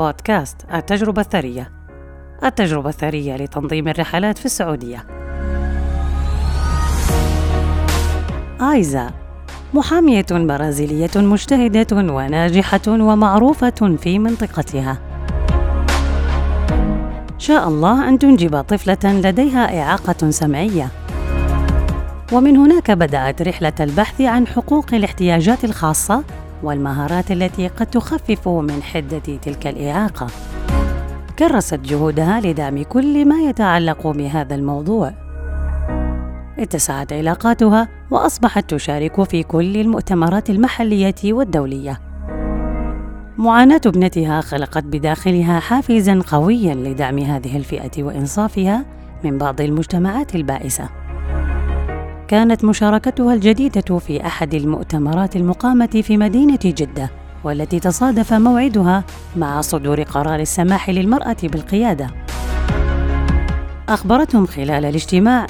بودكاست التجربة الثرية. التجربة الثرية لتنظيم الرحلات في السعودية. آيزا محامية برازيلية مجتهدة وناجحة ومعروفة في منطقتها. شاء الله أن تنجب طفلة لديها إعاقة سمعية. ومن هناك بدأت رحلة البحث عن حقوق الاحتياجات الخاصة والمهارات التي قد تخفف من حدة تلك الإعاقة. كرست جهودها لدعم كل ما يتعلق بهذا الموضوع. اتسعت علاقاتها وأصبحت تشارك في كل المؤتمرات المحلية والدولية. معاناة ابنتها خلقت بداخلها حافزا قويا لدعم هذه الفئة وإنصافها من بعض المجتمعات البائسة. كانت مشاركتها الجديدة في أحد المؤتمرات المقامة في مدينة جدة والتي تصادف موعدها مع صدور قرار السماح للمرأة بالقيادة. أخبرتهم خلال الاجتماع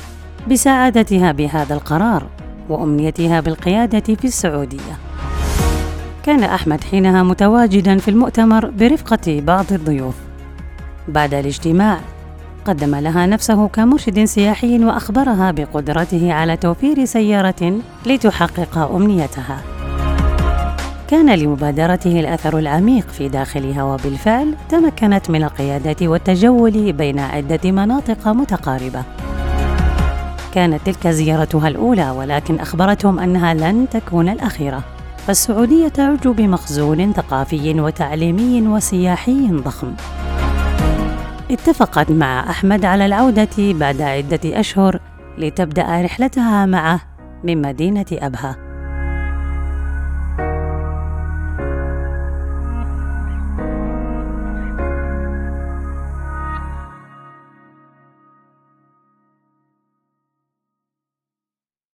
بسعادتها بهذا القرار وأمنيتها بالقيادة في السعودية. كان أحمد حينها متواجدا في المؤتمر برفقة بعض الضيوف. بعد الاجتماع قدم لها نفسه كمرشد سياحي وأخبرها بقدرته على توفير سيارة لتحقق أمنيتها. كان لمبادرته الأثر العميق في داخلها وبالفعل تمكنت من القياده والتجول بين عدة مناطق متقاربة. كانت تلك زيارتها الأولى ولكن أخبرتهم أنها لن تكون الأخيرة. فالسعودية تعج بمخزون ثقافي وتعليمي وسياحي ضخم. اتفقت مع أحمد على العودة بعد عدة أشهر لتبدأ رحلتها معه من مدينة أبها.